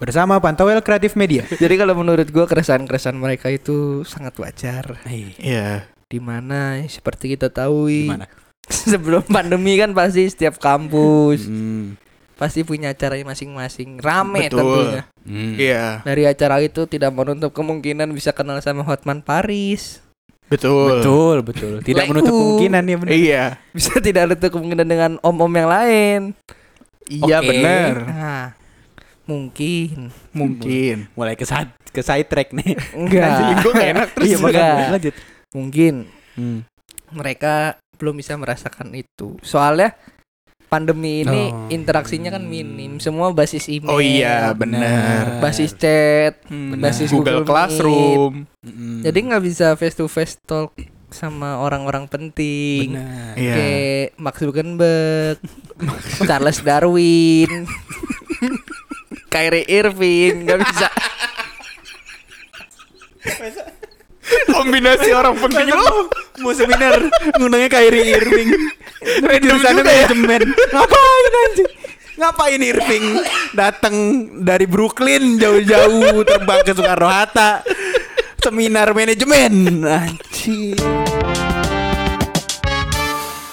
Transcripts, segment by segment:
Bersama Pantauel Kreatif Media. Jadi kalau menurut gua keresahan-keresahan mereka itu sangat wajar. Iya. Di mana seperti kita tahu sebelum pandemi kan pasti setiap kampus Hmm. pasti punya acaranya masing-masing. Rame Betul. tentunya. Hmm. Iya. Dari acara itu tidak menutup kemungkinan bisa kenal sama Hotman Paris. Betul. Betul, betul. Tidak Leku. menutup kemungkinan ya benar. Iya. Bisa tidak menutup kemungkinan dengan om-om yang lain. Iya Oke. benar. Nah, mungkin Mungkin. Mulai ke side, ke side track nih. enggak. Gue enak terus. Iya, makanya enggak. lanjut. mungkin Hmm. mereka belum bisa merasakan itu. Soalnya pandemi ini Oh. interaksinya kan minim, semua basis email. Oh iya benar. Basis chat. Hmm, basis Google, Google Classroom. Mm-mm. Jadi nggak bisa face to face talk sama orang-orang penting. Benar. Iya. Kayak Max Zuckerberg, Charles Darwin, Kyrie Irving nggak bisa. Kombinasi orang penting lo. Mau seminar ngundangnya Kyrie Irving. Random juga ya. Ngapain anjing? Ngapain Irving datang dari Brooklyn jauh-jauh terbang ke Soekarno Hatta seminar manajemen anjing.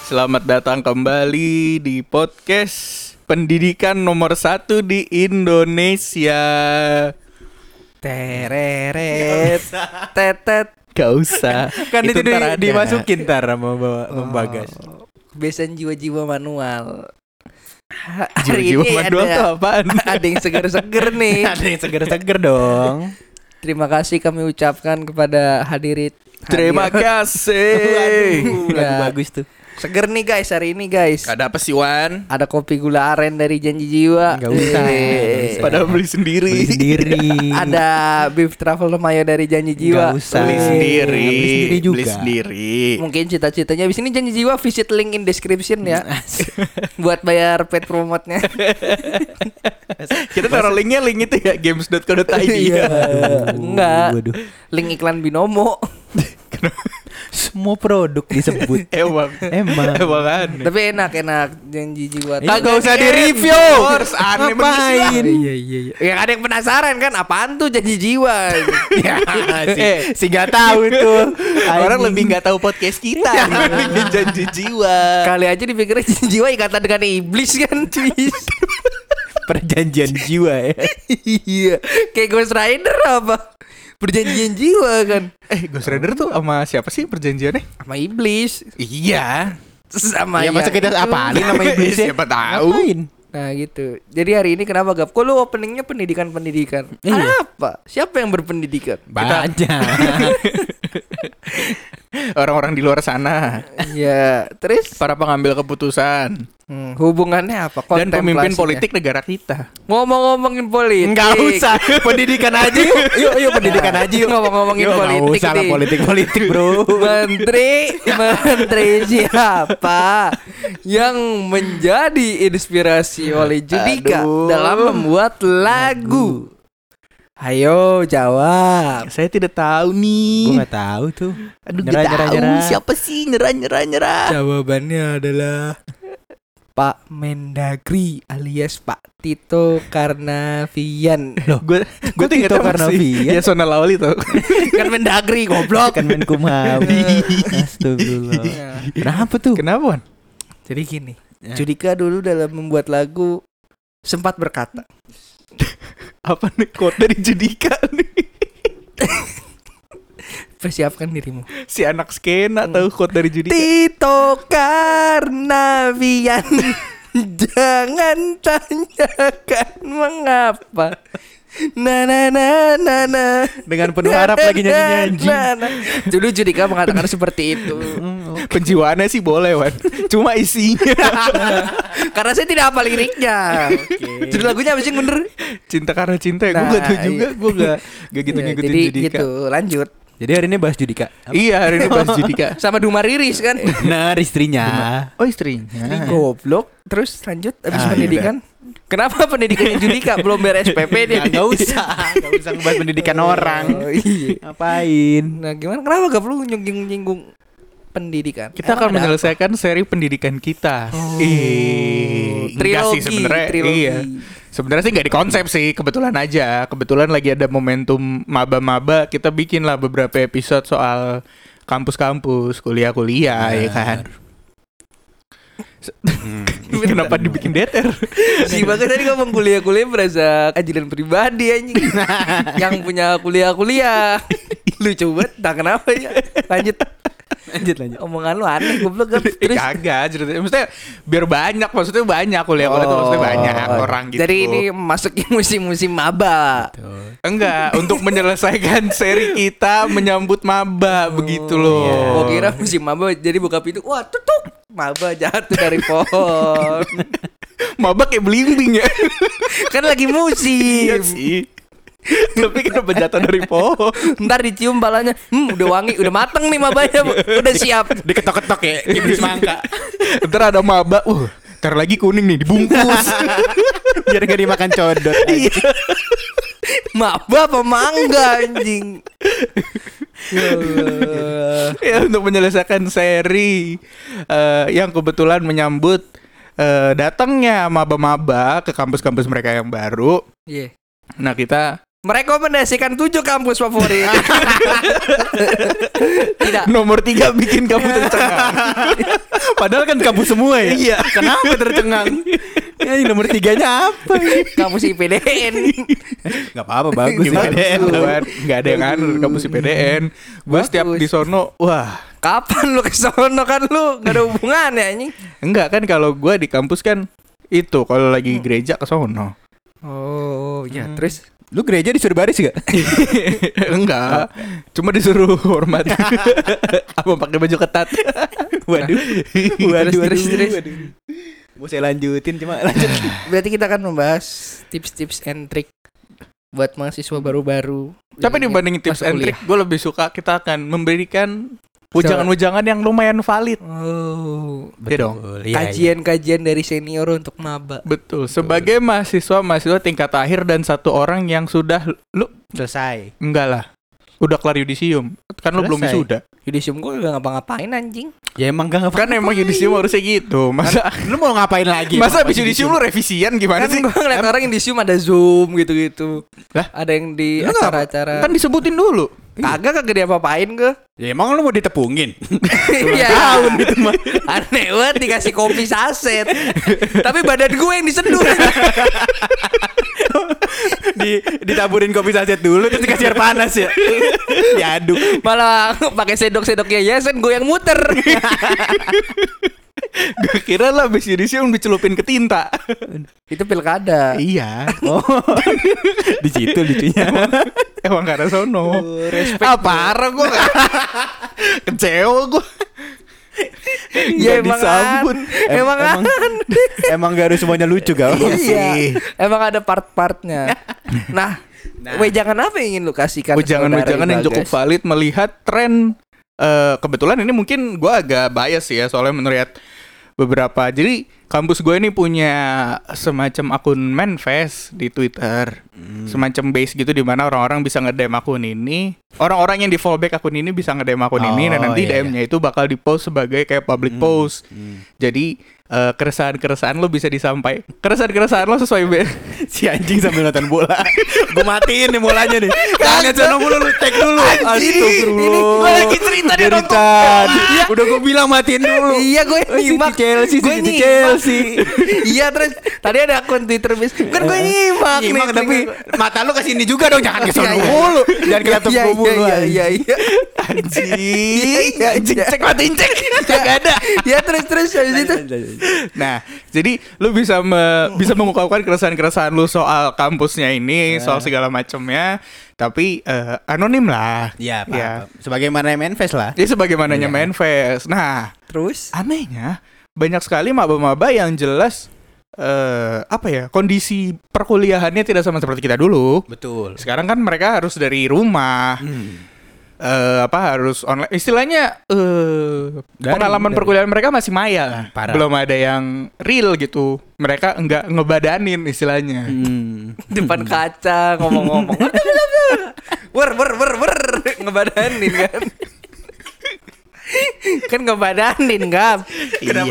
Selamat datang kembali di podcast pendidikan nomor satu di Indonesia. Tereret, tetet. Gak usah. Kan itu, di- ntar ada. dimasukin ntar sama bawa membagas. Kebiasaan jiwa-jiwa manual. Ha- Jiwa-jiwa Hari ini manual ada, tuh apaan? ada yang seger-seger nih. Ada yang seger-seger dong. Terima kasih kami ucapkan kepada hadirin. Terima kasih. Waduh, lagu Ya. bagus tuh. Seger nih guys hari ini guys. Ada apa sih Wan? Ada kopi gula aren dari Janji Jiwa. Nggak usah, Eh, nggak usah. Padahal beli sendiri. Beli sendiri. Ada beef truffle mayo dari Janji Jiwa. Nggak usah. Beli sendiri. Beli sendiri juga. Beli sendiri. Mungkin cita-citanya di sini Janji Jiwa visit link in description ya. buat bayar paid promote-nya. Kita taruh linknya link itu ya games.co.id. Iya. Enggak. Link iklan binomo. Semua produk disebut. Emang. Emang. Emang aneh. Tapi enak enak Janji Jiwa. Iya. Kagak usah Endorse. di-review. Aneh bener sih, Wan. Ngapain? Iya iya iya. Yang ada yang penasaran kan apaan tuh Janji Jiwa? ya, si, si gak tahu tuh. Orang lebih nggak tahu podcast kita dibandingin janji jiwa. Kali aja dipikirnya Janji Jiwa ikatan dengan iblis kan. perjanjian jiwa ya. iya. Kayak Ghost Rider apa? Perjanjian jiwa kan. Eh, Ghost Rider tuh sama siapa sih perjanjiannya? Sama iblis. Iya. Sama ya masa kita apalin nama iblisnya? Siapa tahu. Ngapain? Nah gitu. Jadi hari ini kenapa Gap? Kok lu openingnya pendidikan-pendidikan? Iya. Apa? Siapa yang berpendidikan? Banyak. Orang-orang di luar sana, Iya. Terus para pengambil keputusan hmm, hubungannya apa? dan pemimpin politik negara kita. Ngomong-ngomongin politik. Enggak usah. Pendidikan aja yuk. Yuk, yuk pendidikan aja yuk. Ngomong-ngomongin Yuk, nggak politik usah politik-politik, Bro. Menteri, menteri siapa yang menjadi inspirasi oleh Judika Aduh. dalam membuat lagu? Ayo jawab. Saya tidak tahu nih. gak tahu tuh. Aduh, Nyerah, nggak nyerah, tahu nyerah. siapa sih nyerah nyerah nyerah. Jawabannya adalah Pak Mendagri alias Pak Tito Karnavian. Loh, Gue gue Tito Karnavian? Ya Sona Lawli tuh. kan Mendagri goblok. kan Menkumham. Astagfirullah. Nah, Kenapa tuh? Kenapa? Wan? Jadi gini, Ya. Judika dulu dalam membuat lagu sempat berkata, Apa nih quote dari Judika nih? Persiapkan dirimu. Si anak skena tahu quote dari Judika. Tito Karnavian Jangan tanyakan mengapa Na na na na na Dengan penuh harap lagi na, na. Dulu Judika mengatakan seperti itu Penjiwaannya sih boleh, Wan. Cuma isinya Karena saya tidak hafal liriknya Jadi lagunya apa sih bener? cinta karena cinta ya. Gue Nah, gak tahu juga. iya. Gue gak gak gitu Ya, ngikutin Jadi Judika. gitu lanjut Jadi hari ini bahas Judika. Iya, hari ini bahas Judika. Sama Duma Riris kan Benar istrinya. Oh, istrinya. Goblok Terus lanjut Habis Ah, pendidikan Kenapa pendidikannya Judika Belum beres PP dia Gak usah, gak usah ngebahas pendidikan orang. Oh, iya. Ngapain? Nah gimana kenapa gak perlu nyinggung-nyinggung pendidikan. Kita Emang akan menyelesaikan seri pendidikan kita. Ih, enggak Trilogi, sih sebenarnya. Iya. Sebenarnya sih nggak dikonsep sih, kebetulan aja. Kebetulan lagi ada momentum maba-maba, kita bikin lah beberapa episode soal kampus-kampus, kuliah-kuliah, ya kan. Se- Kenapa dibikin deter? Si Bagas tadi ngomong kuliah-kuliah berasa kajian pribadi anjing. Yang punya kuliah-kuliah. Lucu banget, tak kenapa ya. Lanjut. Lanjut lanjut. Omongan lu aneh goblok. Eh, Terus kagak, ceritanya. Maksudnya biar banyak, maksudnya banyak kuliah-kuliah tuh maksudnya banyak orang gitu. Oh. Jadi ini masuknya musim-musim maba. Enggak, untuk menyelesaikan seri kita menyambut maba begitu loh. Gua kira musim maba jadi buka pintu, wah tutup. Maba jatuh dari pohon. Maba kayak belimbing ya. kan lagi Iya musim. sih. Tapi kenapa jatuh dari pohon? Ntar dicium balanya, hmm udah wangi, udah mateng nih mabanya, udah siap. Diketok-ketok ya, kayak semangka. Ntar ada maba, uh, ntar lagi kuning nih dibungkus. Biar gak dimakan codot. Maba apa mangga anjing? Ya untuk menyelesaikan seri eh, yang kebetulan menyambut eh, datangnya maba-maba ke kampus-kampus mereka yang baru. Iya. Nah kita Merekomendasikan tujuh kampus favorit. Tidak. nomor tiga bikin kamu tercengang. Padahal kan kampus semua ya. Iya. Kenapa tercengang? Ya, ini nomor tiganya apa? Kampus IPDN. Gak apa-apa bagus sih. Gimana? PDN. Nggak ada yang anur kampus IPDN. Gue setiap di sono, wah Kapan lu ke sono kan lu gak ada hubungannya anjing. enggak kan kalau gue di kampus kan itu kalau lagi gereja ke sono. Oh, ya terus Lu gereja disuruh baris gak? enggak, cuma disuruh hormat. Apa pakai baju ketat? Waduh. Waduh, terus. waduh. Mau saya lanjutin cuma lanjut. berarti kita akan membahas tips-tips and trick buat mahasiswa baru-baru. Tapi dibandingin tips and trick, gue lebih suka kita akan memberikan ujangan-ujangan yang lumayan valid. Oh, Iya dong. kajian-kajian dari senior untuk maba. Betul. Sebagai mahasiswa mahasiswa tingkat akhir dan satu orang yang sudah lu Selesai. enggak lah. Udah kelar yudisium. Kan lu belum wisuda. Yudisium gue gak ngapa-ngapain anjing. Ya emang gak ngapa Kan emang yudisium harusnya gitu. Masa Lu mau ngapain lagi? masa habis yudisium lu revisian gimana Kan sih? gue ngeliat orang yudisium ada zoom gitu-gitu. Lah? Ada yang di acara-acara. Kan disebutin dulu. Kagak kagak diapa-apain gue. Ya emang lu mau ditepungin? Iya. tahun itu mah. Aneh banget dikasih kopi saset. Tapi badan gue yang diseduh. Di ditaburin kopi saset dulu terus dikasih air panas ya. Diaduk. Malah pakai sendok-sendok yayasan gue yang muter. Gue kira lah habis yudisium dicelupin ke tinta. Itu pilkada. iya. Oh. Di situ lucunya. Emang karena sono. respect ah parah gue. Kecewa gue. Ya emang disambut. an- Em- emang emang, emang gak harus semuanya lucu gal. Iya. Emang ada part-partnya. Nah, wejangan apa yang ingin lu kasihkan? Ujangan-ujangan yang cukup valid melihat tren eh kebetulan ini mungkin gua agak bias ya soalnya menurut beberapa. Jadi kampus gue ini punya semacam akun manifest di Twitter. Semacam base gitu di mana orang-orang bisa nge-DM akun ini. Orang-orang yang di fallback akun ini bisa nge-DM akun ini dan Oh, nanti iya, DM-nya itu bakal di-post sebagai kayak public post. jadi eh, keresahan-keresahan lo bisa disampaikan keresahan-keresahan lo sesuai be- si anjing sambil nonton bola. Gue matiin nih bolanya nih. Jangan sono mulu lu tag dulu. Astagfirullah. Ini gua lagi cerita dia nonton tadi. Udah gue bilang matiin dulu. Iya gue Oh, nyimak Chelsea, Gue nyimak. Chelsea. Iya terus Tadi ada akun Twitter bis Kan gue nyimak nih Nyimak tapi mata lu ke sini juga dong jangan ke sono Iya, iya. mulu. Jangan ke laptop Iya, gua mulu. Iya iya iya anjing Iya, anjing iya. cek matiin cek kagak ada Ya terus terus habis itu Nah, jadi lu bisa me- bisa mengungkapkan keresahan-keresahan lu soal kampusnya ini, soal segala macamnya, tapi eh, anonim lah. Iya, Pak. Ya. Sebagaimana manifest lah. Jadi sebagaimananya manifest. Nah, Terus anehnya banyak sekali maba-maba yang jelas eh apa ya kondisi perkuliahannya tidak sama seperti kita dulu. Betul. Sekarang kan mereka harus dari rumah. Eh apa harus online istilahnya eh Dari- pengalaman dari. perkuliahan mereka masih maya lah. Parah. belum ada yang real gitu mereka enggak ngebadanin istilahnya Hmm. Depan kaca ngomong-ngomong Wer wer wer wer Ngebadanin kan kan ngebadanin gap Iya.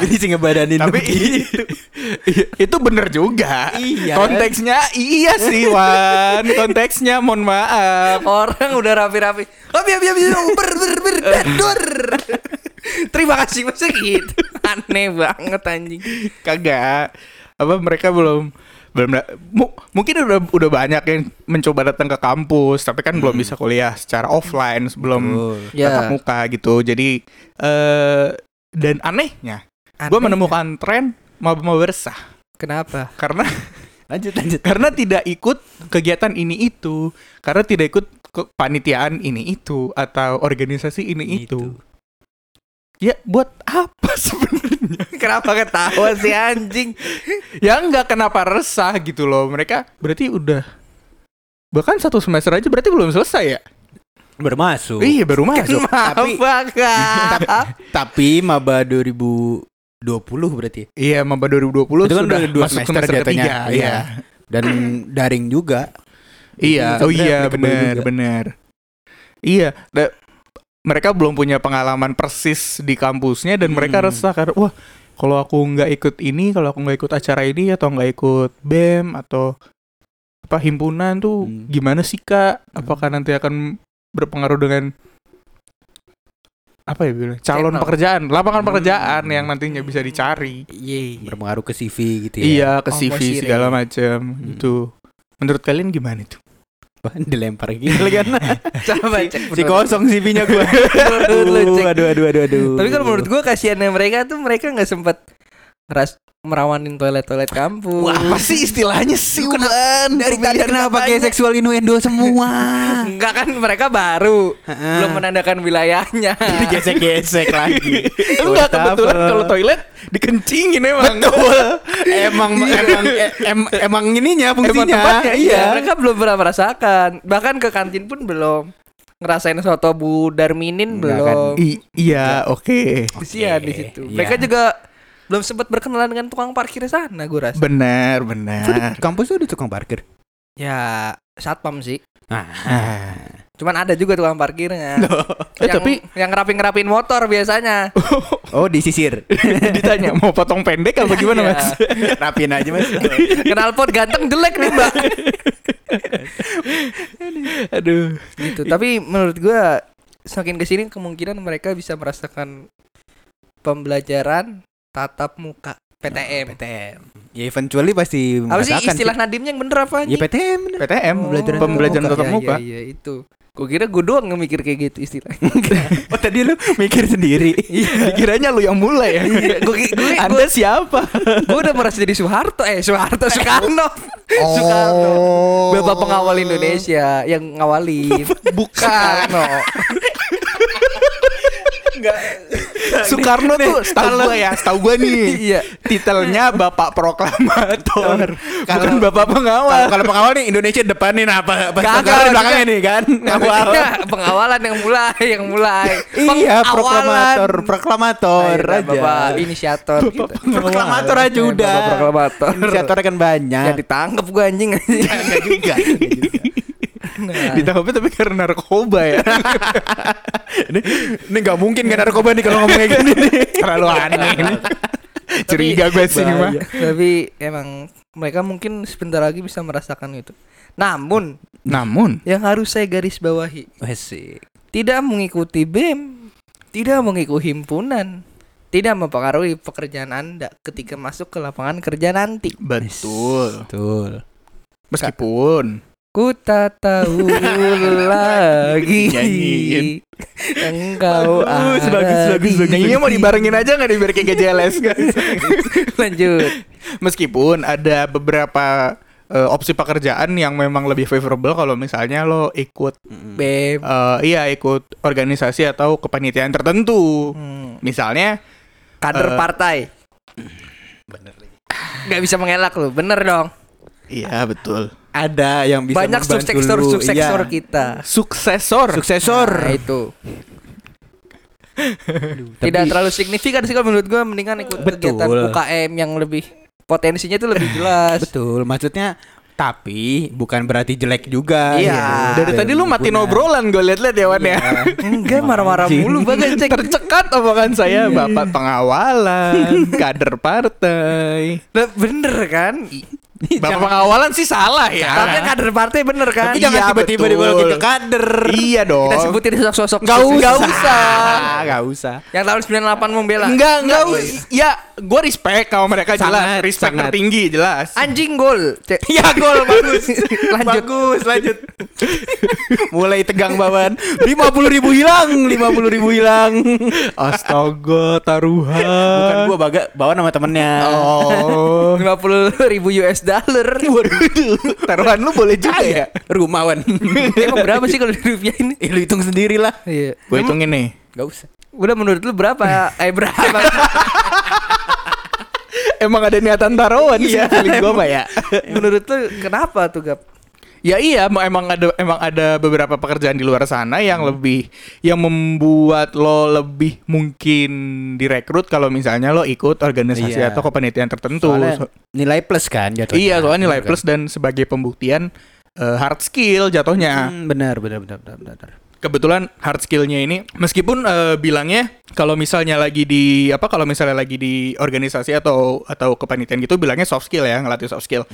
Ini sih ngebadanin Tapi begitu. itu bener juga. Iya. Konteksnya iya sih Wan. Konteksnya mohon maaf. orang udah rapi-rapi oh biar biar biar ber ber ber dur terima kasih masa gitu aneh banget anjing Kagak. Apa mereka belum mu- mungkin udah udah banyak yang mencoba datang ke kampus tapi kan belum bisa kuliah secara offline sebelum Betul. Ya. tatap muka gitu. Jadi eh dan anehnya gue Aneh. menemukan tren mau mau bersah kenapa karena Lanjut lanjut. karena tidak ikut kegiatan ini itu karena tidak ikut kepanitiaan ini itu atau organisasi ini itu, ya buat apa sebenarnya kenapa ketawa sih anjing ya enggak kenapa resah gitu loh mereka berarti udah bahkan satu semester aja berarti belum selesai ya Bermasuk. iya baru masuk Tapi- Apakah? Tapi maba 2020 berarti. ya? iya maba 2020 Itu kan sudah udah dua masuk semester semester ketiga Iya. iya Dan daring juga. Iya, oh iya benar, benar. Iya, da- mereka belum punya pengalaman persis di kampusnya dan mereka Hmm. resah karena wah kalau aku nggak ikut ini, kalau aku nggak ikut acara ini atau nggak ikut bem atau apa himpunan tuh Hmm. gimana sih kak? Apakah nanti akan berpengaruh dengan apa ya bilang calon Channel. pekerjaan, lapangan Hmm. pekerjaan yang nantinya bisa dicari. Iya. Berpengaruh ke CV gitu ya. Iya, ke Oh, CV segala macam Hmm. gitu. Menurut kalian gimana itu? Wah, dilempar gitu kan. Coba cek si kosong CV-nya gua. Menurut lu, cek. aduh, aduh, aduh, aduh. Tapi kalau menurut gua kasihannya mereka tuh mereka nggak sempet ngeras merawanin toilet-toilet kampus. Wah, apa sih istilahnya sih? Ulan? dari tadi kenapa kayak seksual innuendo semua? Enggak kan mereka baru Heeh. belum menandakan wilayahnya. Digesek-gesek lagi. Enggak kebetulan kalau toilet dikencingin emang. Betul. emang emang eh, em- emang ininya fungsinya. tempatnya, Iya, mereka belum pernah merasakan. Bahkan ke kantin pun belum ngerasain soto Bu Darminin Enggak belum. I- iya, oke. Kesian di situ. iya. Mereka juga belum sempat berkenalan dengan tukang parkir sana gue rasa. Benar, benar. Kampus tuh ada tukang parkir. Ya, satpam sih. Ah. Cuman ada juga tukang parkirnya. Eh, yang, tapi yang ngerapin-ngerapin motor biasanya. Oh, disisir. ditanya mau potong pendek apa gimana, Iya. Mas? Rapin aja, Mas. Kenal pot ganteng jelek nih, Mbak. Aduh. gitu. Tapi menurut gua semakin ke sini kemungkinan mereka bisa merasakan pembelajaran tatap muka PTM. PTM. Ya eventually pasti Apa sih istilah Nadimnya yang bener apa Ya? PTM. bener. PTM, Pembelajaran pembelajaran tatap Iya, muka. Iya, iya, itu. Gue kira gue doang yang mikir kayak gitu istilahnya. Oh, tadi lu mikir sendiri. Dikiranya lu yang mulai ya. gue gue Anda siapa? gue udah merasa jadi Soeharto eh Soeharto Soekarno Oh. Soekarno bapak pengawal Indonesia yang ngawalin Soekarno Soekarno tuh setahu gua ya, setahu gua nih. Iya. Titelnya Bapak Proklamator, bukan Kalau- Bapak Pengawal. Kalau pengawal nih Indonesia depanin apa? Pas Kagak, Soekarno di belakangnya nih kan. Ngawal. Iya, pengawalan yang mulai yang mulai Iya, proklamator, proklamator Ayo, aja. bapak inisiator gitu Proklamator aja Eh, udah. bapak proklamator Inisiatornya kan banyak. ya ditangkap gue anjing Enggak juga. Nah, Ditangkapnya tapi karena narkoba ya. ini ini nggak mungkin kan narkoba nih kalau ngomong kayak gini nih. Terlalu aneh. ini. Curiga gue sih mah. tapi emang mereka mungkin sebentar lagi bisa merasakan itu namun Namun, yang harus saya garis bawahi Asik. tidak mengikuti BEM, tidak mengikuti himpunan, tidak mempengaruhi pekerjaan Anda ketika masuk ke lapangan kerja nanti. betul. Betul. Meskipun Ku tak tahu lagi Nyanyiin. engkau Bagus, ada bagus, bagus, bagus. Nyanyinya mau dibarengin aja nggak nih biar kayak GJLS kan? Lanjut. Meskipun ada beberapa eh, opsi pekerjaan yang memang lebih favorable kalau misalnya lo ikut BEM. eh, iya ikut organisasi atau kepanitiaan tertentu. Hmm. Misalnya Kader Eh, partai. Bener. Gak bisa mengelak lu, bener dong. Iya betul. Ada yang bisa Banyak suksesor lu. suksesor Iya. kita. Suksesor. Suksesor. Nah, itu. Tapi- Tidak terlalu signifikan sih kalau menurut gua mendingan ikut Betul. kegiatan UKM yang lebih potensinya itu lebih jelas. Betul, maksudnya Tapi bukan berarti jelek juga. Iya. Dari tadi lu matiin obrolan gue liat-liat ya Wan ya. Enggak marah-marah mulu banget cek. Tercekat omongan saya Bapak pengawalan, kader partai. Lah, bener kan? Bapak pengawalan sih salah ya. Tapi kader partai bener kan? Tapi jangan Iya, tiba-tiba dimasukin ke kader. Iya dong. Kita sebutin sosok-sosok. Nggak usah. Nggak usah. Nggak usah. Yang tahun 98 membela. Enggak, enggak. Ya, gue respect sama mereka jelas. Sangat, Respect sangat. tertinggi jelas. Anjing gol. Ya gol bagus. Lanjut. Bagus, lanjut. Mulai tegang bawan. Lima puluh ribu hilang, lima puluh ribu hilang. Astaga, taruhan. Bukan gua baga, bawa nama temennya. Oh. 50 ribu US dollar. Waduh, taruhan lu boleh juga ya? Rumah wan. Emang berapa sih kalau di rupiah ini? Eh, lu hitung sendiri lah. Iya. Gue hitungin nih. Gak usah. Udah menurut lu berapa? Eh berapa? Emang ada niatan taruhan sih feeling gue mah ya. menurut lu kenapa tuh Gap? Ya iya, emang ada emang ada beberapa pekerjaan di luar sana yang lebih yang membuat lo lebih mungkin direkrut kalau misalnya lo ikut organisasi Iya. atau kepanitiaan tertentu. Soalnya So- nilai plus kan jatuhnya. iya, soalnya nilai Bener plus dan sebagai pembuktian eh, hard skill jatuhnya. Hmm, benar, benar, benar, benar, benar. Kebetulan hard skillnya ini meskipun eh, bilangnya kalau misalnya lagi di apa kalau misalnya lagi di organisasi atau atau kepanitiaan gitu bilangnya soft skill ya ngelatih soft skill.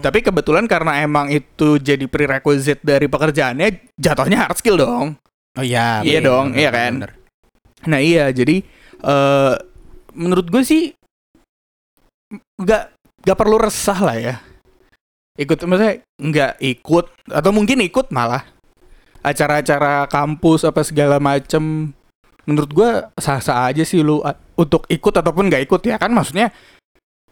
Tapi kebetulan karena emang itu jadi prerequisite dari pekerjaannya jatuhnya hard skill dong. Oh iya, Iya dong, benar, iya kan? benar. nah iya jadi eh menurut gue sih nggak nggak perlu resah lah ya. Ikut maksudnya nggak ikut atau mungkin ikut malah acara-acara kampus apa segala macem menurut gua sah-sah aja sih lu untuk ikut ataupun nggak ikut ya. Kan maksudnya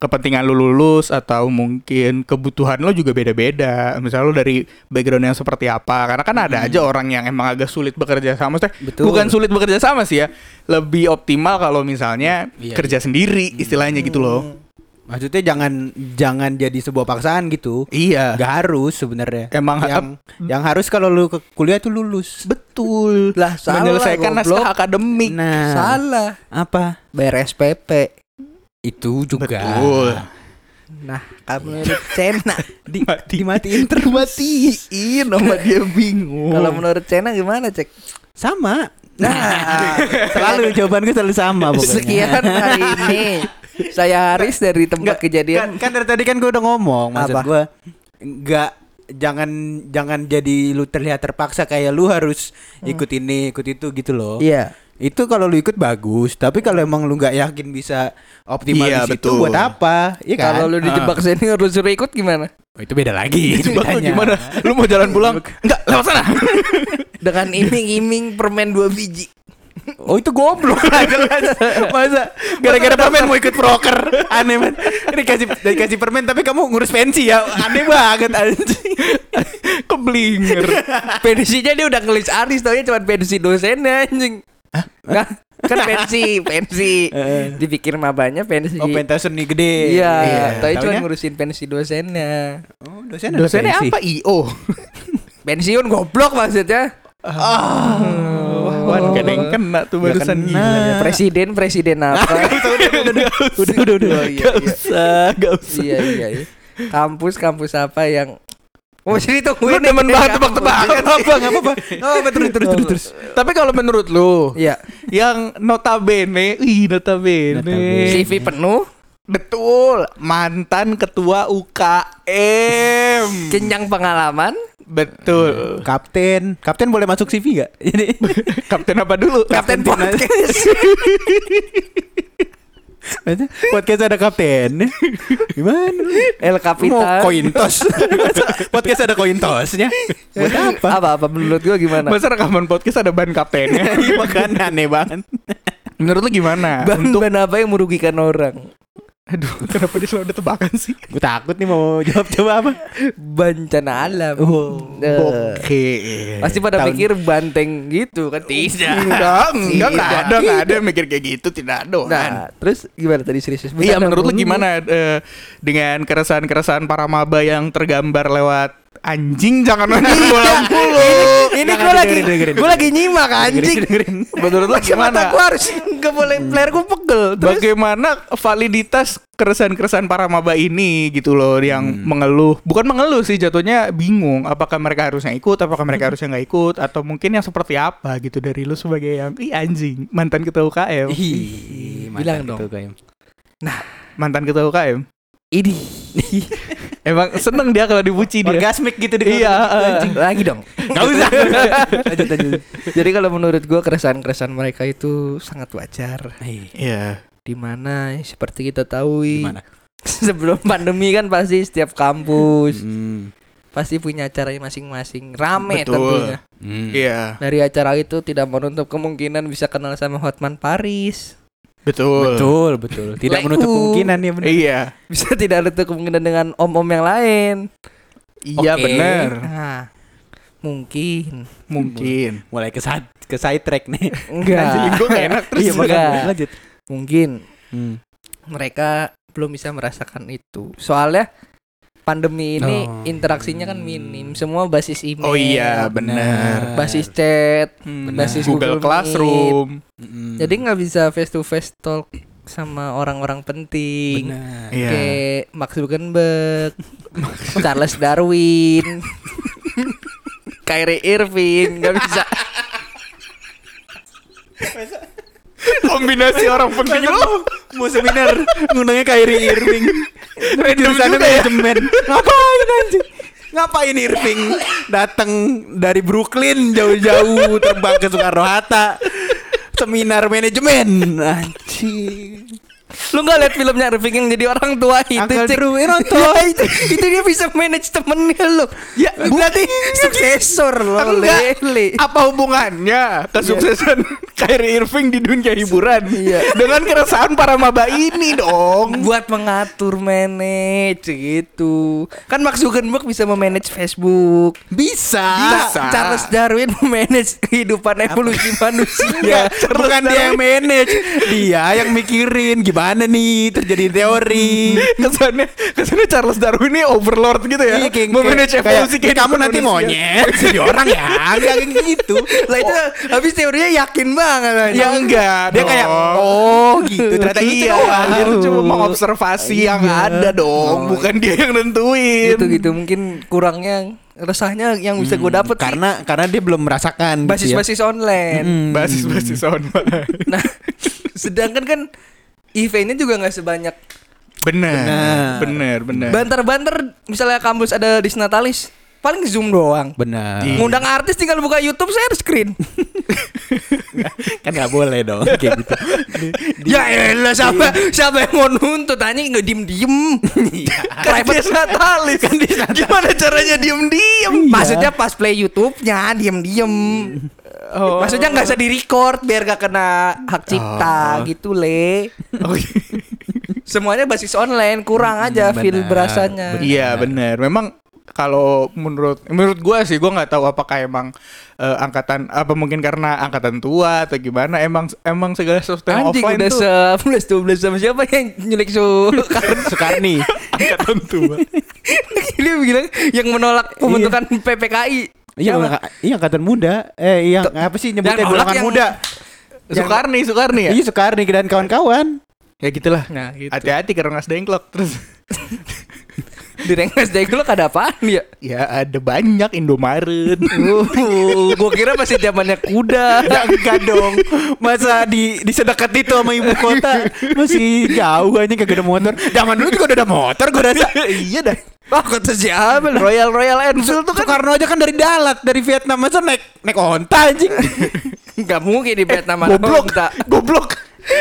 kepentingan lu lulus atau mungkin kebutuhan lo juga beda-beda. Misalnya lu dari background yang seperti apa karena kan ada Hmm. aja orang yang emang agak sulit bekerja sama. Betul. bukan sulit bekerja sama sih ya lebih optimal kalau misalnya Iya, kerja sendiri istilahnya gitu loh Maksudnya jangan jangan jadi sebuah paksaan gitu. iya Gak harus sebenarnya. Emang yang yang harus kalau lu ke kuliah tuh lulus. betul Lah salah menyelesaikan naskah akademik Nah, Salah. apa? Bayar SPP. Itu juga. Betul. Nah, kamu menurut Cena. Di, dimatiin terus. Dimatiin sama dia bingung Kalau menurut Cena gimana, Cek? Sama. Nah, selalu jawaban gue selalu sama pokoknya. Sekian hari ini. Saya Haris dari tempat Kan, kejadian. kan dari tadi kan gue udah ngomong maksud gue nggak jangan jangan jadi lu terlihat terpaksa kayak lu harus ikut ini ikut itu gitu loh. Iya. Itu kalau lu ikut bagus, tapi kalau emang lu nggak yakin bisa optimal Iya, di situ betul. buat apa? Iya kan? Kalau lu dijebak senior lu suruh ikut gimana? Oh, itu beda lagi. Ceritanya. gimana? Lu mau jalan pulang? Enggak, lewat sana. Dengan iming-iming permen dua biji. Oh itu goblok lah jelas. Masa gara-gara permen mau ikut proker Aneh banget Ini kasih dikasih permen tapi kamu ngurus pensi ya Aneh banget anjing Keblinger. Pensinya dia udah ngelis Aris taunya cuma pensi dosennya anjing. Hah? kan pensi, pensi. Eh. Dipikir mabanya pensi. Oh pentas seni gede Iya, tapi cuma ngurusin pensi dosennya. Oh Dosennya pensi. apa? IO. Pensiun goblok maksudnya. Wan, kan yang kena tuh barusan kena. gila. Presiden presiden apa? Udah udah udah Oh, iya, Gak iya. usah, gak usah. iya iya iya. Kampus kampus apa yang Oh jadi Lu tungguin demen nih, banget tebak-tebakan Apa apa nggak apa-apa Oh terus terus terus terus Tapi kalau menurut lu, Iya. yang notabene, ih notabene. Notabene. CV penuh, Betul, mantan ketua UKM. kenyang pengalaman, Betul. Kapten Kapten boleh masuk CV gak? Jadi Kapten apa dulu? kapten timnas. podcast. Podcast ada kapten Gimana? El Mau Capitan. koin tos Podcast ada koin tosnya Buat apa? apa apa menurut gua gimana? Masa rekaman podcast ada ban kaptennya? Iya makanya aneh banget Menurut lu gimana? Ban Untuk ban apa yang merugikan orang? Aduh, kenapa dia selalu ada tebakan sih? Gue takut nih mau jawab coba apa Bencana alam. Oh, Eh, Oke. Pasti pada Tahun- pikir banteng gitu kan? Tidak. Enggak, enggak, enggak Tidak. ada, enggak ada yang mikir kayak gitu, tidak ada. Nah, terus gimana tadi serius? Iya, menurut lu gimana eh, dengan keresahan-keresahan para maba yang tergambar lewat anjing jangan nonton bola mulu. Ini Jangan gue lagi gue lagi nyimak anjing. Menurut lo gimana? gue harus nggak boleh player gue pegel. Terus Bagaimana validitas keresahan-keresahan para maba ini gitu loh yang mengeluh bukan mengeluh sih jatuhnya bingung apakah mereka harusnya ikut apakah mereka harusnya nggak ikut atau mungkin yang seperti apa gitu dari lu sebagai yang ih anjing mantan ketua UKM Ih, Bilang mantan dong. Kayem. mantan ketua UKM ini emang seneng dia kalau dipuji dia Orgasmik gitu di Iya, anjing. lagi dong. Gak usah. lanjut lanjut. Jadi kalau menurut gue keresahan-keresahan mereka itu sangat wajar. iya Di mana seperti kita tahu sebelum pandemi kan pasti setiap kampus Hmm. pasti punya acaranya masing-masing rame Betul. tentunya. Hmm. iya Dari acara itu tidak menutup kemungkinan bisa kenal sama Hotman Paris. Betul Betul, betul. Tidak Leku. menutup kemungkinan ya benar. iya Bisa tidak menutup kemungkinan dengan om-om yang lain. iya Oke. bener Nah, mungkin mungkin Mulai ke side, ke side track nih. enggak. Nggak enak terus Iya, makanya. Enggak. lanjut. Mungkin Hmm. mereka belum bisa merasakan itu. Soalnya pandemi ini Oh. interaksinya kan minim. Semua basis email. oh iya bener Basis chat, Hmm, basis Google, Google Classroom Hmm. Jadi nggak bisa face to face talk sama orang-orang penting. Benar. Iya. Kayak Mark Zuckerberg, Charles Darwin, Kyrie Irving nggak bisa. Kombinasi orang penting Mau seminar ngundangnya Kyrie Irving. Random juga ya. manajemen. Ngapain anjing? Ngapain Irving datang dari Brooklyn jauh-jauh terbang ke Soekarno Hatta seminar manajemen anjing Lu nggak lihat filmnya Irving yang jadi orang tua itu? Uncle Cek? Drew, eh, nonton. Ya, itu, itu dia bisa manage temennya lo. Ya, berarti suksesor lo. Lele. Apa hubungannya kesuksesan Kyrie Irving di dunia hiburan Iya. dengan keresahan para maba ini dong? buat mengatur manage gitu. Kan Mark Zuckerberg bisa memanage Facebook. bisa Bisa. Charles Darwin memanage kehidupan evolusi manusia. bukan dia yang manage dia yang mikirin gimana nih terjadi teori kesannya kesannya Charles Darwin ini overlord gitu ya, Iya, kayak- memanage kayak- evolusi kayak, kamu nanti monyet jadi orang ya Enggak kayak gitu Lah itu habis teorinya yakin banget. Ya enggak, dia kayak oh gitu ternyata iya, itu doang. dia tuh cuma mengobservasi yang Iya. ada dong, Oh. bukan dia yang nentuin. gitu gitu mungkin kurangnya resahnya yang bisa gue dapet sih, karena karena dia belum merasakan gitu ya. basis-basis online. Mm. Basis-basis online. Nah, sedangkan kan eventnya juga nggak sebanyak Bener, Benar. bener, bener. banter-banter. Misalnya kampus ada Disnatalis, paling zoom doang. benar Iya. Ngundang artis tinggal buka YouTube share screen. kan nggak boleh dong kayak gitu ya elah siapa siapa yang mau nuntut anjing nggak diem diem. Kan dia Natalis. Gimana caranya diem-diem? Maksudnya pas play YouTube-nya diem diem. Oh. Maksudnya nggak usah di record biar gak kena hak cipta Oh. gitu le. Oh, iya. Semuanya basis online kurang aja feel benar, berasanya. Iya bener. Memang kalau menurut menurut gua sih gua nggak tahu apakah emang eh, angkatan apa mungkin karena angkatan tua atau gimana emang emang segala sesuatu yang Anjing offline udah tuh 11 12 sama siapa yang nyulik su Soekarni angkatan tua. Dia bilang yang menolak pembentukan PPKI. Iya iya angkatan muda eh iya apa sih nyebutnya golongan muda Soekarni, Soekarni ya? iya Soekarni dan kawan-kawan Ya gitulah. Nah, gitu. Hati-hati karena ngas dengklok terus. Di Rengas Dengklok ada apaan ya? ya ada banyak Indomaret. Uh, gua kira masih zamannya kuda. Ya enggak dong Masa di, di sedekat itu sama ibu kota Masih jauh aja kagak ada motor Zaman dulu juga udah ada motor gue rasa iya dah. Wah, kata siapa? Royal Royal Enfield tuh kan Soekarno aja kan dari dalat Dari Vietnam Masa naik naik onta anjing nggak mungkin di Vietnam ada Goblok, onta. goblok.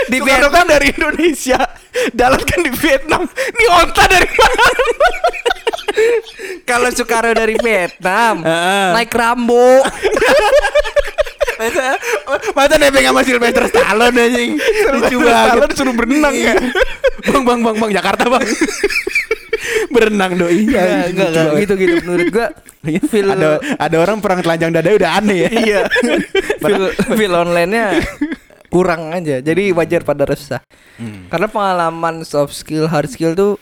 Di Soekarno kan dari Indonesia, Dalat kan di Vietnam. Ini onta dari mana? Kalau Soekarno dari Vietnam, naik Rambo. Masa Masa nebeng sama Sylvester Stallone anjing Lucu banget Stallone suruh berenang ya. Bang bang bang bang Jakarta bang Berenang doi Enggak, enggak, enggak. gitu gitu menurut gua feel Ada ada orang perang telanjang dada udah aneh ya Iya. feel, feel online-nya kurang aja. Jadi wajar pada resah. Karena pengalaman soft skill, hard skill tuh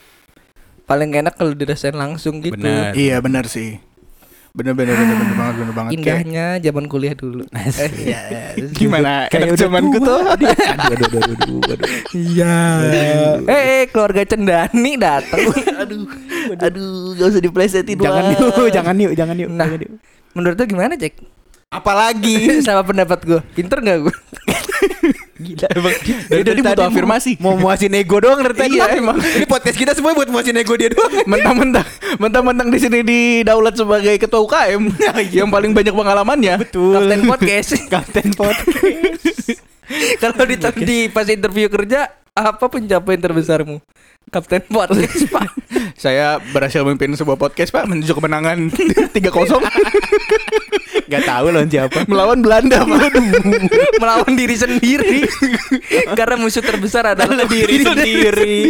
paling enak kalau dirasain langsung gitu. Benar. Iya benar sih. Bener bener bener bener banget bener banget. Kayak Indahnya zaman kuliah dulu. Eh, Iya. gimana? Kayak zamanku tuh. Aduh, aduh, aduh, aduh, aduh. Iya. eh, eh, keluarga Cendani datang. aduh. Aduh, gak usah diplesetin Jangan yuk, jangan yuk, jangan yuk. Nah. jangan yuk. Menurut lu gimana, Cek? Apalagi Sama pendapat gue. Pinter gak gue? Gila emang Dari tadi butuh afirmasi. Mau muasin ego doang dari tadi Iya, emang. Ini podcast kita semua buat muasin ego dia doang Mentang-mentang mentang-mentang di sini didaulat sebagai ketua UKM yang paling banyak pengalamannya. Betul Kapten podcast. Kapten podcast Kalau di, di pas interview kerja, apa pencapaian terbesarmu? Kapten podcast, Pak. Saya berhasil memimpin sebuah podcast, Pak, menuju kemenangan 3-0 Gak tahu lawan siapa melawan Belanda, Pak. Melawan diri sendiri. Karena musuh terbesar adalah diri sendiri.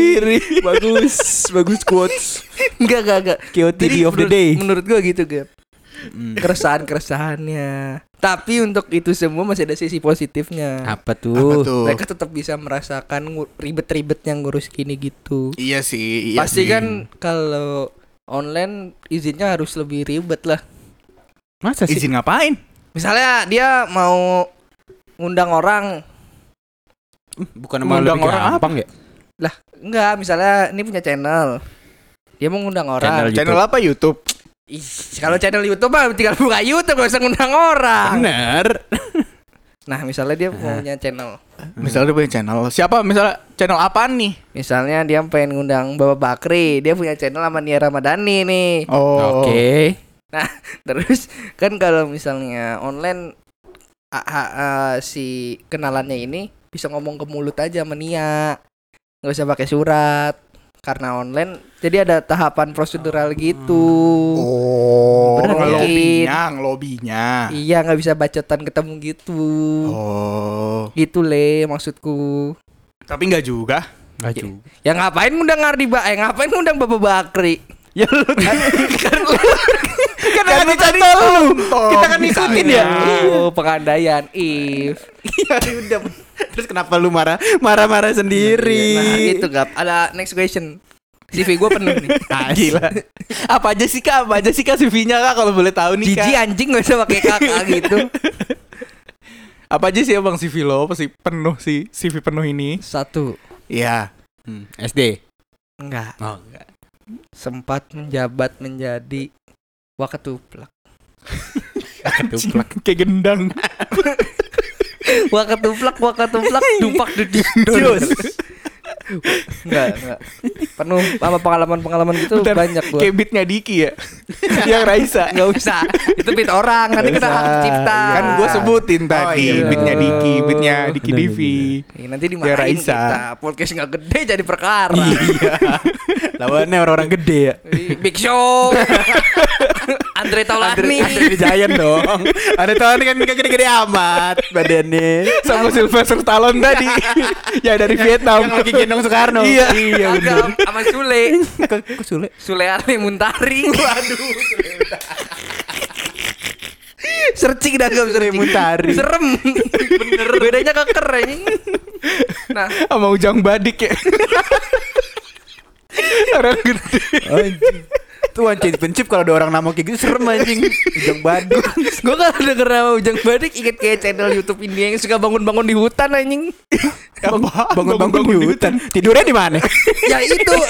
Bagus Bagus quotes Enggak, enggak, enggak. Jadi of the day. Menurut gua gitu, Gap. Keresahan-keresahannya. Tapi untuk itu semua masih ada sisi positifnya. Apa Apa tuh? tuh? Mereka tetap bisa merasakan ribet-ribet yang ngurus gini gitu. Iya sih, iya Pasti sih. kan kalau online izinnya harus lebih ribet lah. Masa sih? izin ngapain? Misalnya dia mau ngundang orang, Bukan emang Ngundang lebih orang gampang ya? lah enggak misalnya ini punya channel. Dia mau ngundang orang. Channel Channel apa YouTube? Ih, kalau channel YouTube mah tinggal buka YouTube gak usah ngundang orang. Bener Nah, misalnya dia punya channel. Misalnya dia punya channel. Siapa misalnya channel apaan nih? Misalnya dia pengen ngundang Bapak Bakri, dia punya channel sama Nia Ramadhani nih. Oh. Oke Nah, terus kan kalau misalnya online a- a- a- si kenalannya ini bisa ngomong ke mulut aja sama Nia. nggak usah pakai surat. Karena online jadi ada tahapan prosedural gitu. Oh, Bener, ngelobinya, ngelobinya. Iya, nggak bisa bacotan ketemu gitu. Oh. Gitu le maksudku. Tapi enggak juga. Gak juga Ya ngapain ngundang Ardi Ba? Eh ngapain ngundang Bapak Bakri? Ya lu kan Kan Kan kan lu contoh, Kita kan ngikutin ya Oh, pengandaian if. Iya udah Terus kenapa lu marah Marah-marah sendiri Nah, itu gap. Ada next question. CV gue penuh nih. Ah, gila. apa aja sih Kak? Apa aja sih Kak CV-nya Kak kalau boleh tahu nih Kak? Jiji anjing gak usah pakai kakak gitu. Apa aja sih Bang CV lo? Pasti penuh sih CV penuh ini. Satu. Iya. Hmm, SD Enggak. Oh enggak Sempat menjabat menjadi wakatuplak. Ketuplak Kayak gendang. Wakatuplak, wakatuplak, dupak duduk. Enggak, enggak. Penuh sama pengalaman-pengalaman gitu Bentar, banyak gua. Kayak beatnya Diki ya. Yang Raisa. Enggak usah. Itu beat orang, nanti kita hak usah. cipta. Kan gue sebutin tadi iya, beatnya. Diki, beatnya Diki Bener, Divi. Ih, nanti dimarahin Raisa. kita. Podcast nggak gede jadi perkara. Iya. Lawannya orang-orang gede ya Big Show. Andre Taulani. Andre Giant dong Ada tahun kan gak gede-gede amat Badannya Sama Sylvester Stallone tadi. ya dari Vietnam. Yang lagi gendong Soekarno Iya. Iya bener sama Sule. Kok kok Sule Sule Ali Muntari. Waduh. searching dah gak searching. Muntari. Serem. Bener. Bedanya keker anjing. Nah, Sama Ujang Badik ya. Orang gede. Anjing Tuh anjing pencip kalau ada orang nama kayak gitu serem anjing Ujang Baduk gue kalau denger nama Ujang Badik inget kayak channel YouTube India yang suka bangun-bangun di hutan anjing. Bangun-bangun di hutan Tidurnya di mana? ya itu lu,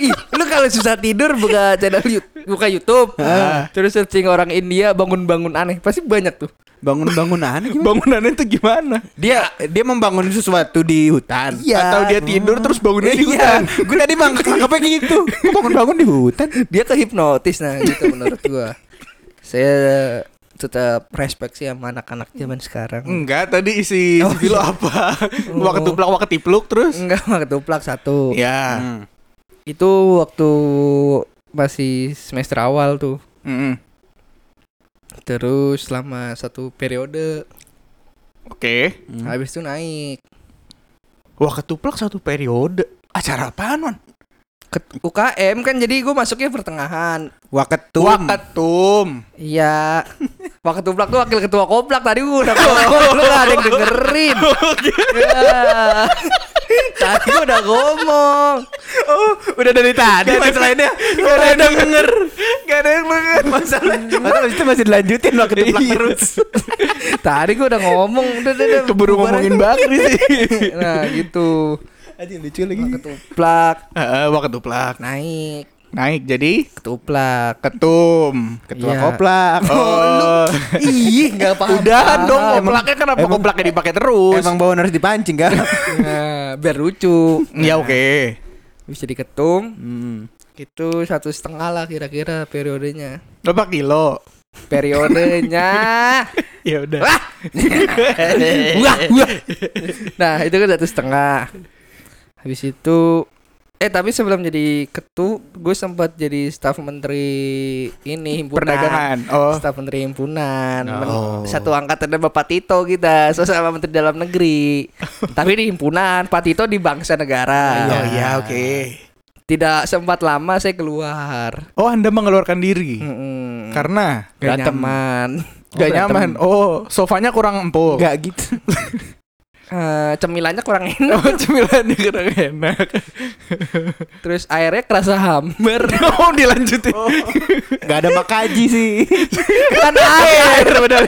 ih, lu kalau susah tidur buka channel YouTube, buka YouTube. Ah. Terus searching orang India bangun-bangun aneh, pasti banyak tuh. Bangun-bangun aneh gimana? Bangunannya itu gimana? Dia dia membangun sesuatu di hutan Iya. Atau dia tidur terus bangunnya di Iya, hutan? gue tadi bang nangkepnya gitu. Kok bangun-bangun di hutan? Dia kehipnotis nah gitu menurut gua. Saya tetap respect sih sama anak-anak zaman sekarang. Enggak, tadi isi Oh, lo apa? Waktu tuplak, waktu tipluk terus? Enggak mah ketuplak satu. Ya. Hmm. Itu waktu masih semester awal tuh. Mm-mm. Terus selama satu periode Oke. habis itu naik Wah, ketuplak satu periode. Acara apaan, Man? ke UKM kan jadi gue masuknya pertengahan. Waketum. Waketum. Iya. Waktu tuplak tuh wakil ketua koplak tadi udah lu gak ada yang dengerin. Tadi gua udah ngomong. Oh, udah dari tadi masalahnya. Gak ada yang denger. Gak ada yang denger. Masalah, masalah itu masih dilanjutin lo ketuplak Iya. terus. Tadi gua udah ngomong. Udah, udah, udah. Keburu ngomongin. Bakri sih. Nah, gitu. Aja lucu lagi. Ketuplak Heeh, wah ketuplak. naik, Naik jadi ketuplak. ketum. Ketua Iya. koplak. Oh. Ih, enggak paham. Udahan dong, Emang- koplaknya kenapa emang- koplaknya dipakai terus? Emang bawaan harus dipancing kan? Nah, biar lucu. Ya oke. Bisa diketum. Hmm. Itu satu setengah lah kira-kira periodenya. Berapa kilo? Periodenya. Ya udah. Wah. Nah, itu kan satu setengah. Habis itu eh tapi sebelum jadi ketu, gue sempat jadi staf menteri ini himpunan. Perdagangan. Oh. Staf menteri himpunan. Men- Oh. Satu angkatan ada Bapak Tito kita, sesama menteri dalam negeri. tapi di himpunan, Pak Tito di bangsa negara. Oh iya, oke. Tidak sempat lama saya keluar. Oh, Anda mengeluarkan diri. Mm-mm. Karena Gak nyaman. gak berantem. nyaman. Oh, sofanya kurang empuk. Enggak gitu. Eh, cemilannya kurang enak. Oh, cemilannya kurang enak. Terus airnya kerasa hambar. Oh, dilanjutin. Enggak ada makaji sih. Bukan air padahal.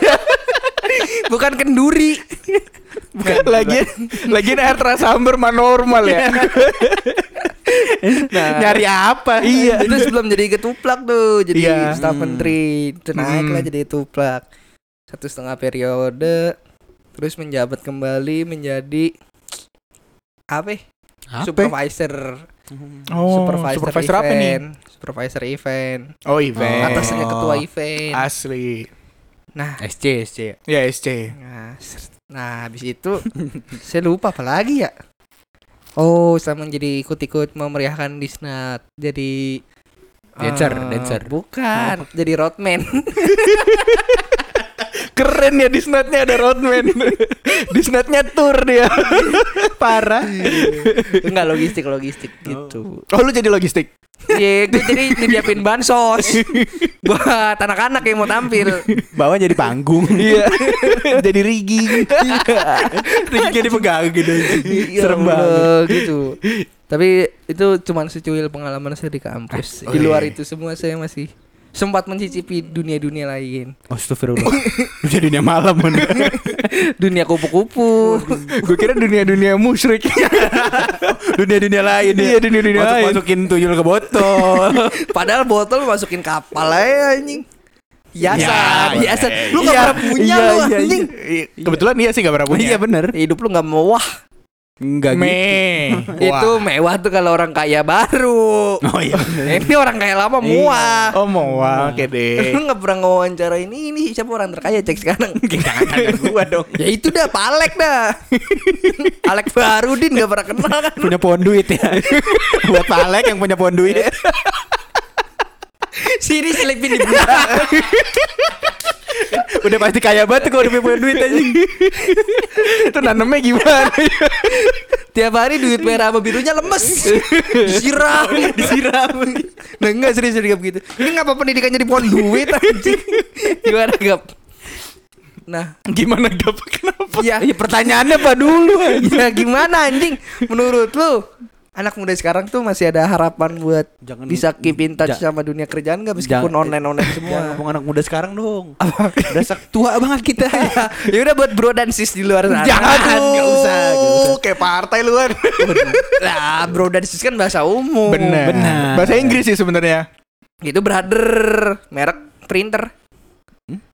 Bukan kenduri. lagi lagi air terasa hambar mah normal ya. Nah, Nyari apa? Iya. Itu sebelum jadi ketuplak tuh, jadi Iya. staf Hmm. menteri. Itu naik Hmm. lah jadi ketuplak. Satu setengah periode. Terus menjabat kembali menjadi apa? Apa? Supervisor. Oh, supervisor, supervisor apa nih? event. Supervisor event. Oh, event. Atasnya ketua event. Asli. Nah, SC, SC. Ya, SC. Nah, nah habis itu saya lupa apa lagi ya. Oh, sama jadi ikut-ikut memeriahkan Disnat. Jadi Dancer, eh, dancer. Bukan, jadi roadman. Keren ya Disnatnya ada roadman. Disnatnya tour dia. Parah. Enggak logistik, logistik gitu. Oh, lu jadi logistik. Iya, gue jadi nyediapin bansos buat anak-anak yang mau tampil. Bawah jadi panggung. Iya. jadi rigging. Ringnya dipegang gitu. Ya Serem banget. Allah, gitu. Tapi itu cuman secuil pengalaman saya di kampus. Di luar iya. itu semua saya masih sempat mencicipi dunia-dunia lain. Astagfirullah. Udah dunia malam man. dunia kupu-kupu. Gue kira dunia-dunia musyrik. Dunia-dunia lain ya. Iya, dunia-dunia Masuk lain. masukin tuyul ke botol. Padahal botol masukin kapal aja anjing. Hiasan, Ya, hiasan. iya. Lu gak Iya, pernah punya iya, lu iya, anjing. Iya, Kebetulan iya sih gak pernah punya. Iya bener. Hidup lu gak mewah. Enggak gitu. Me. Itu mewah tuh kalau orang kaya baru. Oh iya. bener. Ini orang kaya lama muah. Oh mau oke deh. Lu gak pernah ngawancara ini ini siapa orang terkaya cek sekarang. Jangan tanya gua dong. ya itu dah Pak Alek dah. Alek Barudin gak pernah kenal kan. Punya pohon duit ya. Buat Pak Alek yang punya pohon duit. Sini selipin di belakang. Udah pasti kaya banget kalau udah punya duit aja. Itu nanamnya gimana? Tiap hari duit merah sama birunya lemes. Disiram, disiram. Nah enggak serius serius begitu. Ini ngapa pendidikannya di pohon duit anjing? Gimana gap? Nah, gimana gak kenapa? ya, Iya pertanyaannya apa dulu? ya gimana anjing? Menurut lu anak muda sekarang tuh masih ada harapan buat Jangan- bisa keep in touch ja- sama dunia kerjaan gak meskipun Jangan- online online Jangan semua? ngomong anak muda sekarang dong. Udah tua banget kita. ya udah buat bro dan sis di luar sana. Jangan Nggak usah, usah. Kayak partai lu kan. Lah, bro dan sis kan bahasa umum. Benar. Bahasa Inggris sih sebenarnya. Itu brother merek printer.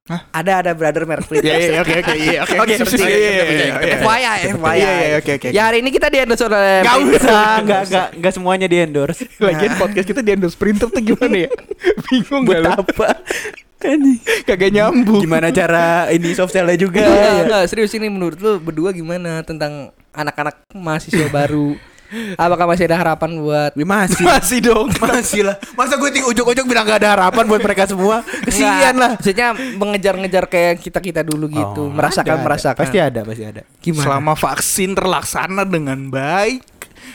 Hah? Ada ada brother merek printer. Ya ya oke oke iya oke. Oke, Seperti- iya, iya, iya, iya. FYI, FYI. Iya, iya, oke, oke. Ya hari ini kita di endorse oleh Gak Printer. usah, enggak enggak enggak semuanya di endorse. Lagian podcast kita di endorse printer tuh gimana ya? Bingung Buat gak lu? apa? Kagak nyambung. Gimana cara ini soft sell-nya juga? Enggak, enggak, serius ini menurut lu berdua gimana tentang anak-anak mahasiswa baru? Apakah masih ada harapan buat masih. Masih dong. Masih lah. Masa gue ting ujuk-ujuk bilang gak ada harapan buat mereka semua? Kesian lah. Maksudnya mengejar-ngejar kayak kita-kita dulu gitu, Oh, merasakan ada, ada. merasakan. Pasti ada, pasti ada. Gimana? Selama vaksin terlaksana dengan baik,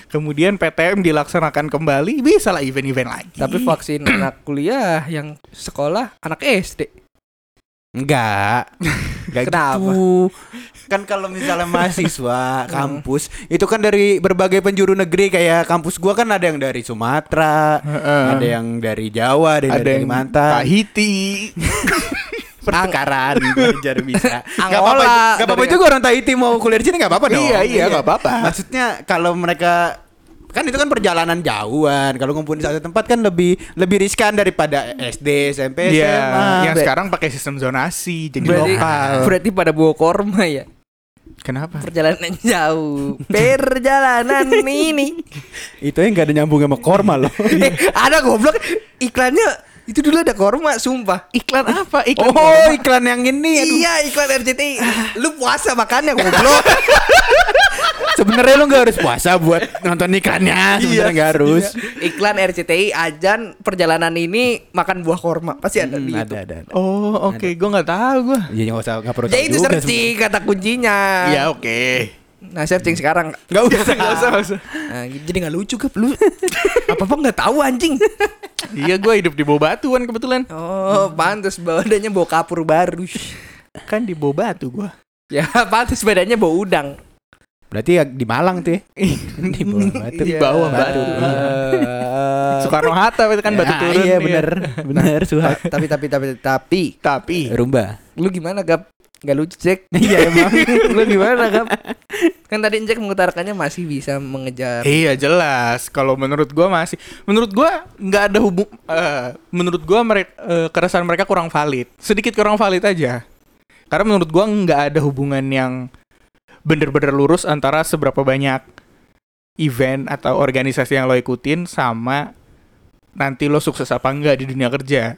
kemudian PTM dilaksanakan kembali, bisa lah event-event lagi. Tapi vaksin anak kuliah yang sekolah anak SD. Enggak. Gak Kenapa? gitu. Kan kalau misalnya mahasiswa kampus itu kan dari berbagai penjuru negeri kayak kampus gua kan ada yang dari Sumatera, ada yang dari Jawa, ada yang Ada dari yang Kalimantan. Tahiti. Pertukaran belajar bisa. Gak apa-apa. Gak apa-apa juga orang Tahiti mau kuliah di sini gak apa-apa dong. Iya, iya, nggak apa-apa. Maksudnya kalau mereka kan itu kan perjalanan jauhan. Kalau ngumpul di satu tempat kan lebih lebih riskan daripada SD, SMP, Iya, SMA. yang Ber- sekarang pakai sistem zonasi jadi Berarti, lokal. berarti pada bawa korma ya. Kenapa? Perjalanan jauh. Perjalanan ini. Itu yang gak ada nyambung sama korma loh. eh, ada goblok iklannya itu dulu ada korma sumpah. Iklan apa? Iklan oh, iklan yang ini. aduh. Iya iklan RCTI. Lu puasa makannya goblok. Sebenarnya lu gak harus puasa buat nonton iklannya. Sebenarnya gak harus. iklan RCTI ajan perjalanan ini makan buah korma pasti ada di Hmm, itu. ada, ada, ada. Oh, oke, gua nggak tahu gua. Iya, nggak usah, nggak perlu Ya tahu itu juga searching kata kuncinya. Ya, oke. Nah searching sekarang. Nggak usah. Nggak usah, nggak usah. Nah, jadi nggak lucu kan lu. apa apa nggak tahu anjing. Iya, gua hidup di bawah batuan kebetulan. Oh, pantas badannya bawa kapur baru. Kan di bawah batu gua. ya, pantas badannya bawa udang. Berarti ya di Malang tuh ya. di bawah batu. Di bawah batu. Soekarno Hatta itu kan batu Ah, turun. Iya bener, bener Suhat. tapi tapi tapi tapi Tapi Rumba. lu gimana gap? Gak lucu cek. Iya emang. lu gimana gap? Kan tadi Cek mengutarakannya masih bisa mengejar. Iya jelas. Kalau menurut gua masih, menurut gua nggak ada hubung. eh, menurut gua mereka keresahan mereka kurang valid. Sedikit kurang valid aja. Karena menurut gua nggak ada hubungan yang bener-bener lurus antara seberapa banyak event atau organisasi yang lo ikutin sama nanti lo sukses apa enggak di dunia kerja.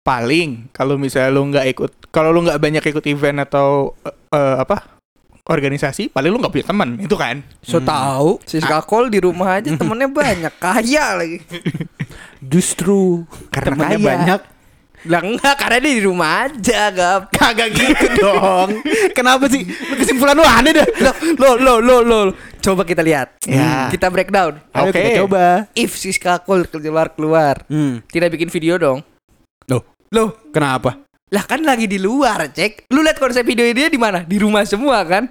Paling kalau misalnya lo nggak ikut, kalau lo nggak banyak ikut event atau eh, eh, apa organisasi, paling lo nggak punya teman, itu kan? So tahu si Skakol di rumah aja temennya banyak, kaya lagi. Justru Karena temannya kaya. banyak. Lah enggak, karena dia di rumah aja, Gap. Kagak gitu dong. Kenapa sih? Lu Kesimpulan lu aneh dah. Lo lo lo lo. lo. Coba kita lihat. Ya. Kita breakdown. Ayo Oke. kita coba. If si Skakol keluar keluar, Hmm. tidak bikin video dong. Loh, Loh, kenapa? lah kan lagi di luar, Cek. Lu lihat konsep video dia di mana? Di rumah semua kan?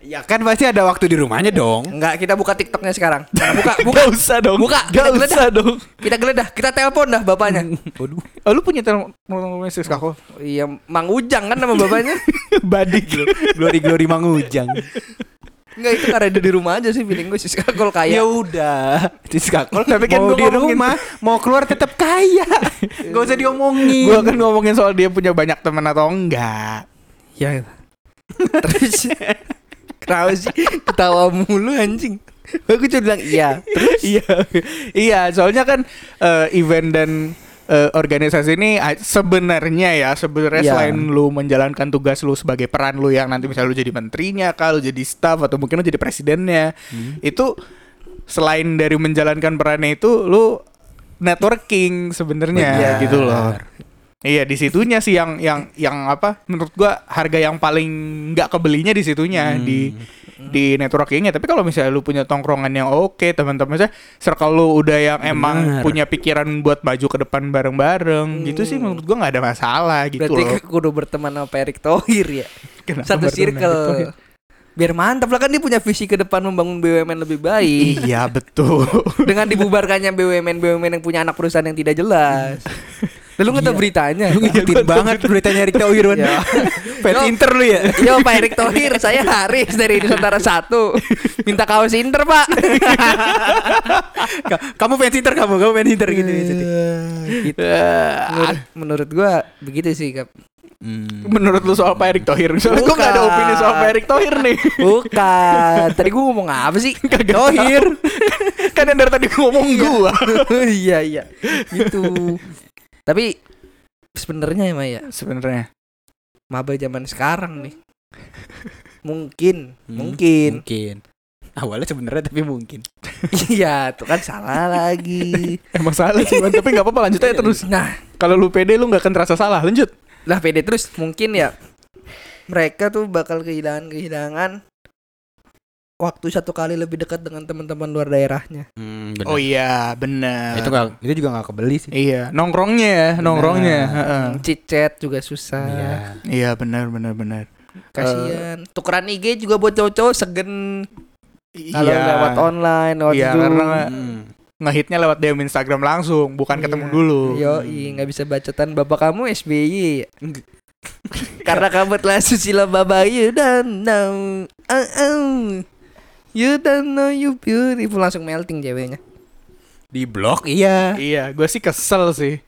Ya kan pasti ada waktu di rumahnya dong. Enggak, kita buka TikToknya sekarang. Buka, buka. Gak usah dong. Buka, Gak kita geledah. usah dong. Kita geledah, kita telepon dah bapaknya. Waduh. Oh, lu punya telepon Mrs. Kako? iya, Mang Ujang kan nama bapaknya. Badik. Glory glory mangujang. Enggak, itu karena dia di rumah aja sih feeling gue si Skakol ya kaya. udah. Diskakol Tapi kan mau gua di rumah, mau keluar tetap kaya. Gak usah diomongin. Gua kan ngomongin soal dia punya banyak teman atau enggak. Ya. Terus Kenapa sih ketawa mulu anjing? Aku cuma bilang iya. iya. Iya, soalnya kan eh, event dan eh, organisasi ini sebenarnya ya sebenarnya Iya. selain lu menjalankan tugas lu sebagai peran lu yang nanti misalnya lu jadi menterinya kalau jadi staff atau mungkin lu jadi presidennya itu selain dari menjalankan perannya itu lu networking sebenarnya Benar. gitu loh Iya di situnya sih yang yang yang apa menurut gua harga yang paling nggak kebelinya di situnya Hmm. di di networkingnya tapi kalau misalnya lu punya tongkrongan yang oke teman-teman saya circle lu udah yang emang Benar. punya pikiran buat maju ke depan bareng-bareng gitu sih menurut gua nggak ada masalah gitu Berarti loh kudu berteman sama Pak Erick Thohir ya. Kenapa Satu circle. Biar mantap lah kan dia punya visi ke depan membangun BUMN lebih baik. iya betul Dengan dibubarkannya BUMN BUMN yang punya anak perusahaan yang tidak jelas. Lalu nggak tahu beritanya? Lu ngikutin banget beritanya Erick Thohir Wan. Ya. Fans Yo. Inter lu ya. Yo Pak Erick Thohir, saya Haris dari Nusantara Satu. Minta kaos Inter Pak. Ka- kamu fans Inter kamu, kamu fans Inter gitu. gitu. Gitu. menurut, gua begitu sih Kap. Hmm. menurut lu soal Pak Erick Thohir soalnya gua nggak ada opini soal Pak Erick Thohir nih Bukan. Tadi gua ngomong apa sih? Thohir kan yang dari tadi gua ngomong gua iya iya. Gitu. Tapi sebenarnya ya Maya, sebenarnya maba zaman sekarang nih. Mungkin, Hmm, mungkin. Mungkin. Awalnya sebenarnya tapi mungkin. Iya, tuh kan salah lagi. emang salah sih tapi nggak apa-apa lanjut aja terus Nah, kalau lu pede lu nggak akan terasa salah lanjut lah pede terus mungkin ya mereka tuh bakal kehilangan kehilangan waktu satu kali lebih dekat dengan teman-teman luar daerahnya. Hmm, oh iya benar itu gak, itu juga gak kebeli sih. iya nongkrongnya ya nongkrongnya heeh. Cicet juga susah. Iya. iya benar benar benar Kasihan. Tukeran IG juga buat cowok-cowok segen kalau Iya. lewat online, lewat Iya, Zoom. karena Hmm. ngehitnya lewat DM Instagram langsung, bukan ketemu Iya. dulu. Yo, nggak bisa bacotan bapak kamu SBY. Karena kamu telah susila bapak you don't know. Uh, uh. You don't know you beautiful langsung melting ceweknya. Di blok iya. Iya, gue sih kesel sih.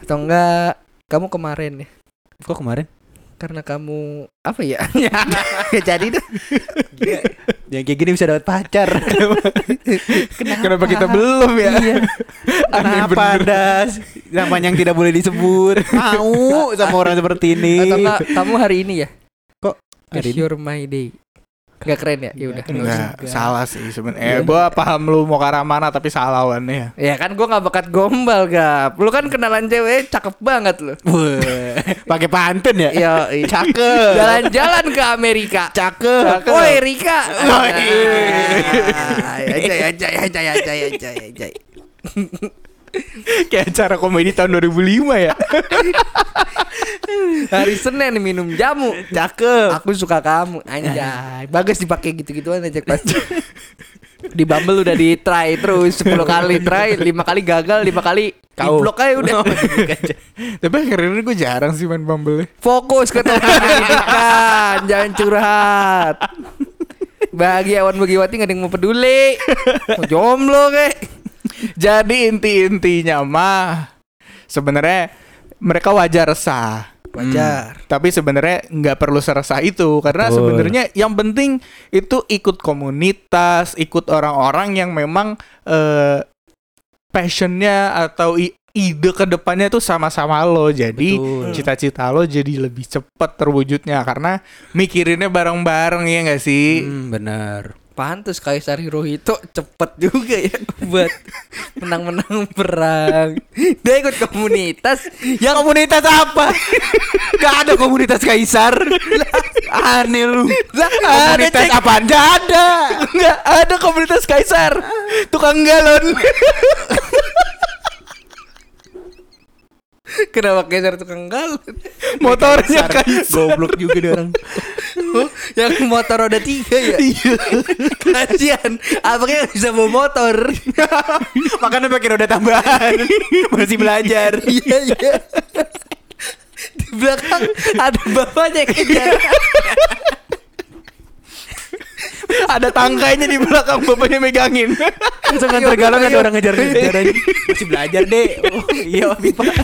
Atau enggak kamu kemarin ya Kok kemarin? karena kamu apa ya? ya jadi deh. Yang kayak gini bisa dapat pacar. Kenapa kita belum ya? Iya. Kenapa. Anda namanya yang tidak boleh disebut? Mau sama orang seperti ini. Atau enggak kamu hari ini ya? Kok hari It's ini? your my day. Gak keren ya? Ya udah. Enggak, salah sih Iya. sebenarnya. Eh, gue paham lu mau ke arah mana tapi salah wan ya. Ya kan gua nggak bakat gombal gap. Lu kan kenalan cewek cakep banget lu. Wah, pakai pantun ya? Iya, Cakep. Jalan-jalan ke Amerika. Cakep. Woi Rika. Woi. Ajay ajay ajay ajay ajay ajay. Kayak acara komedi tahun 2005 ya. Hari Senin minum jamu. Cakep. Aku suka kamu. Anjay. Bagus dipakai gitu-gituan aja pasti. Di Bumble udah di try terus 10 kali try, 5 kali gagal, 5 kali Kau. blok aja udah. tapi akhirnya gue jarang sih main Bumble. Fokus ke pendidikan, jangan curhat. Bagi awan bagiwati gak ada yang mau peduli. Mau jomblo kek. Jadi inti-intinya mah sebenarnya mereka wajar resah. Wajar. Tapi sebenarnya nggak perlu seresah itu karena Betul. sebenarnya yang penting itu ikut komunitas, ikut orang-orang yang memang eh, passionnya atau ide ke depannya tuh sama-sama lo. Jadi cita-cita lo jadi lebih cepat terwujudnya karena mikirinnya bareng-bareng ya nggak sih? Hmm, benar. Pantes Kaisar Hirohito cepet juga ya buat menang-menang perang. Dia ikut komunitas Ya komunitas apa? Gak ada komunitas kaisar. Aneh lu. Lah, ada, komunitas Cek. apa? Gak ada. Nggak ada komunitas kaisar, tukang galon. Kenapa Kaisar tukang galon? Motornya kaisar. Goblok juga dia orang. Oh, yang motor roda tiga ya? Iya. Kasian, abangnya bisa bawa motor. Makanya pakai roda tambahan. Masih belajar. Iya iya. Di belakang ada bapaknya kejar. ada tangkainya di belakang bapaknya megangin. Langsung nganter galon ada orang ngejar-ngejar aja. Masih belajar deh. Oh, iya, Pak.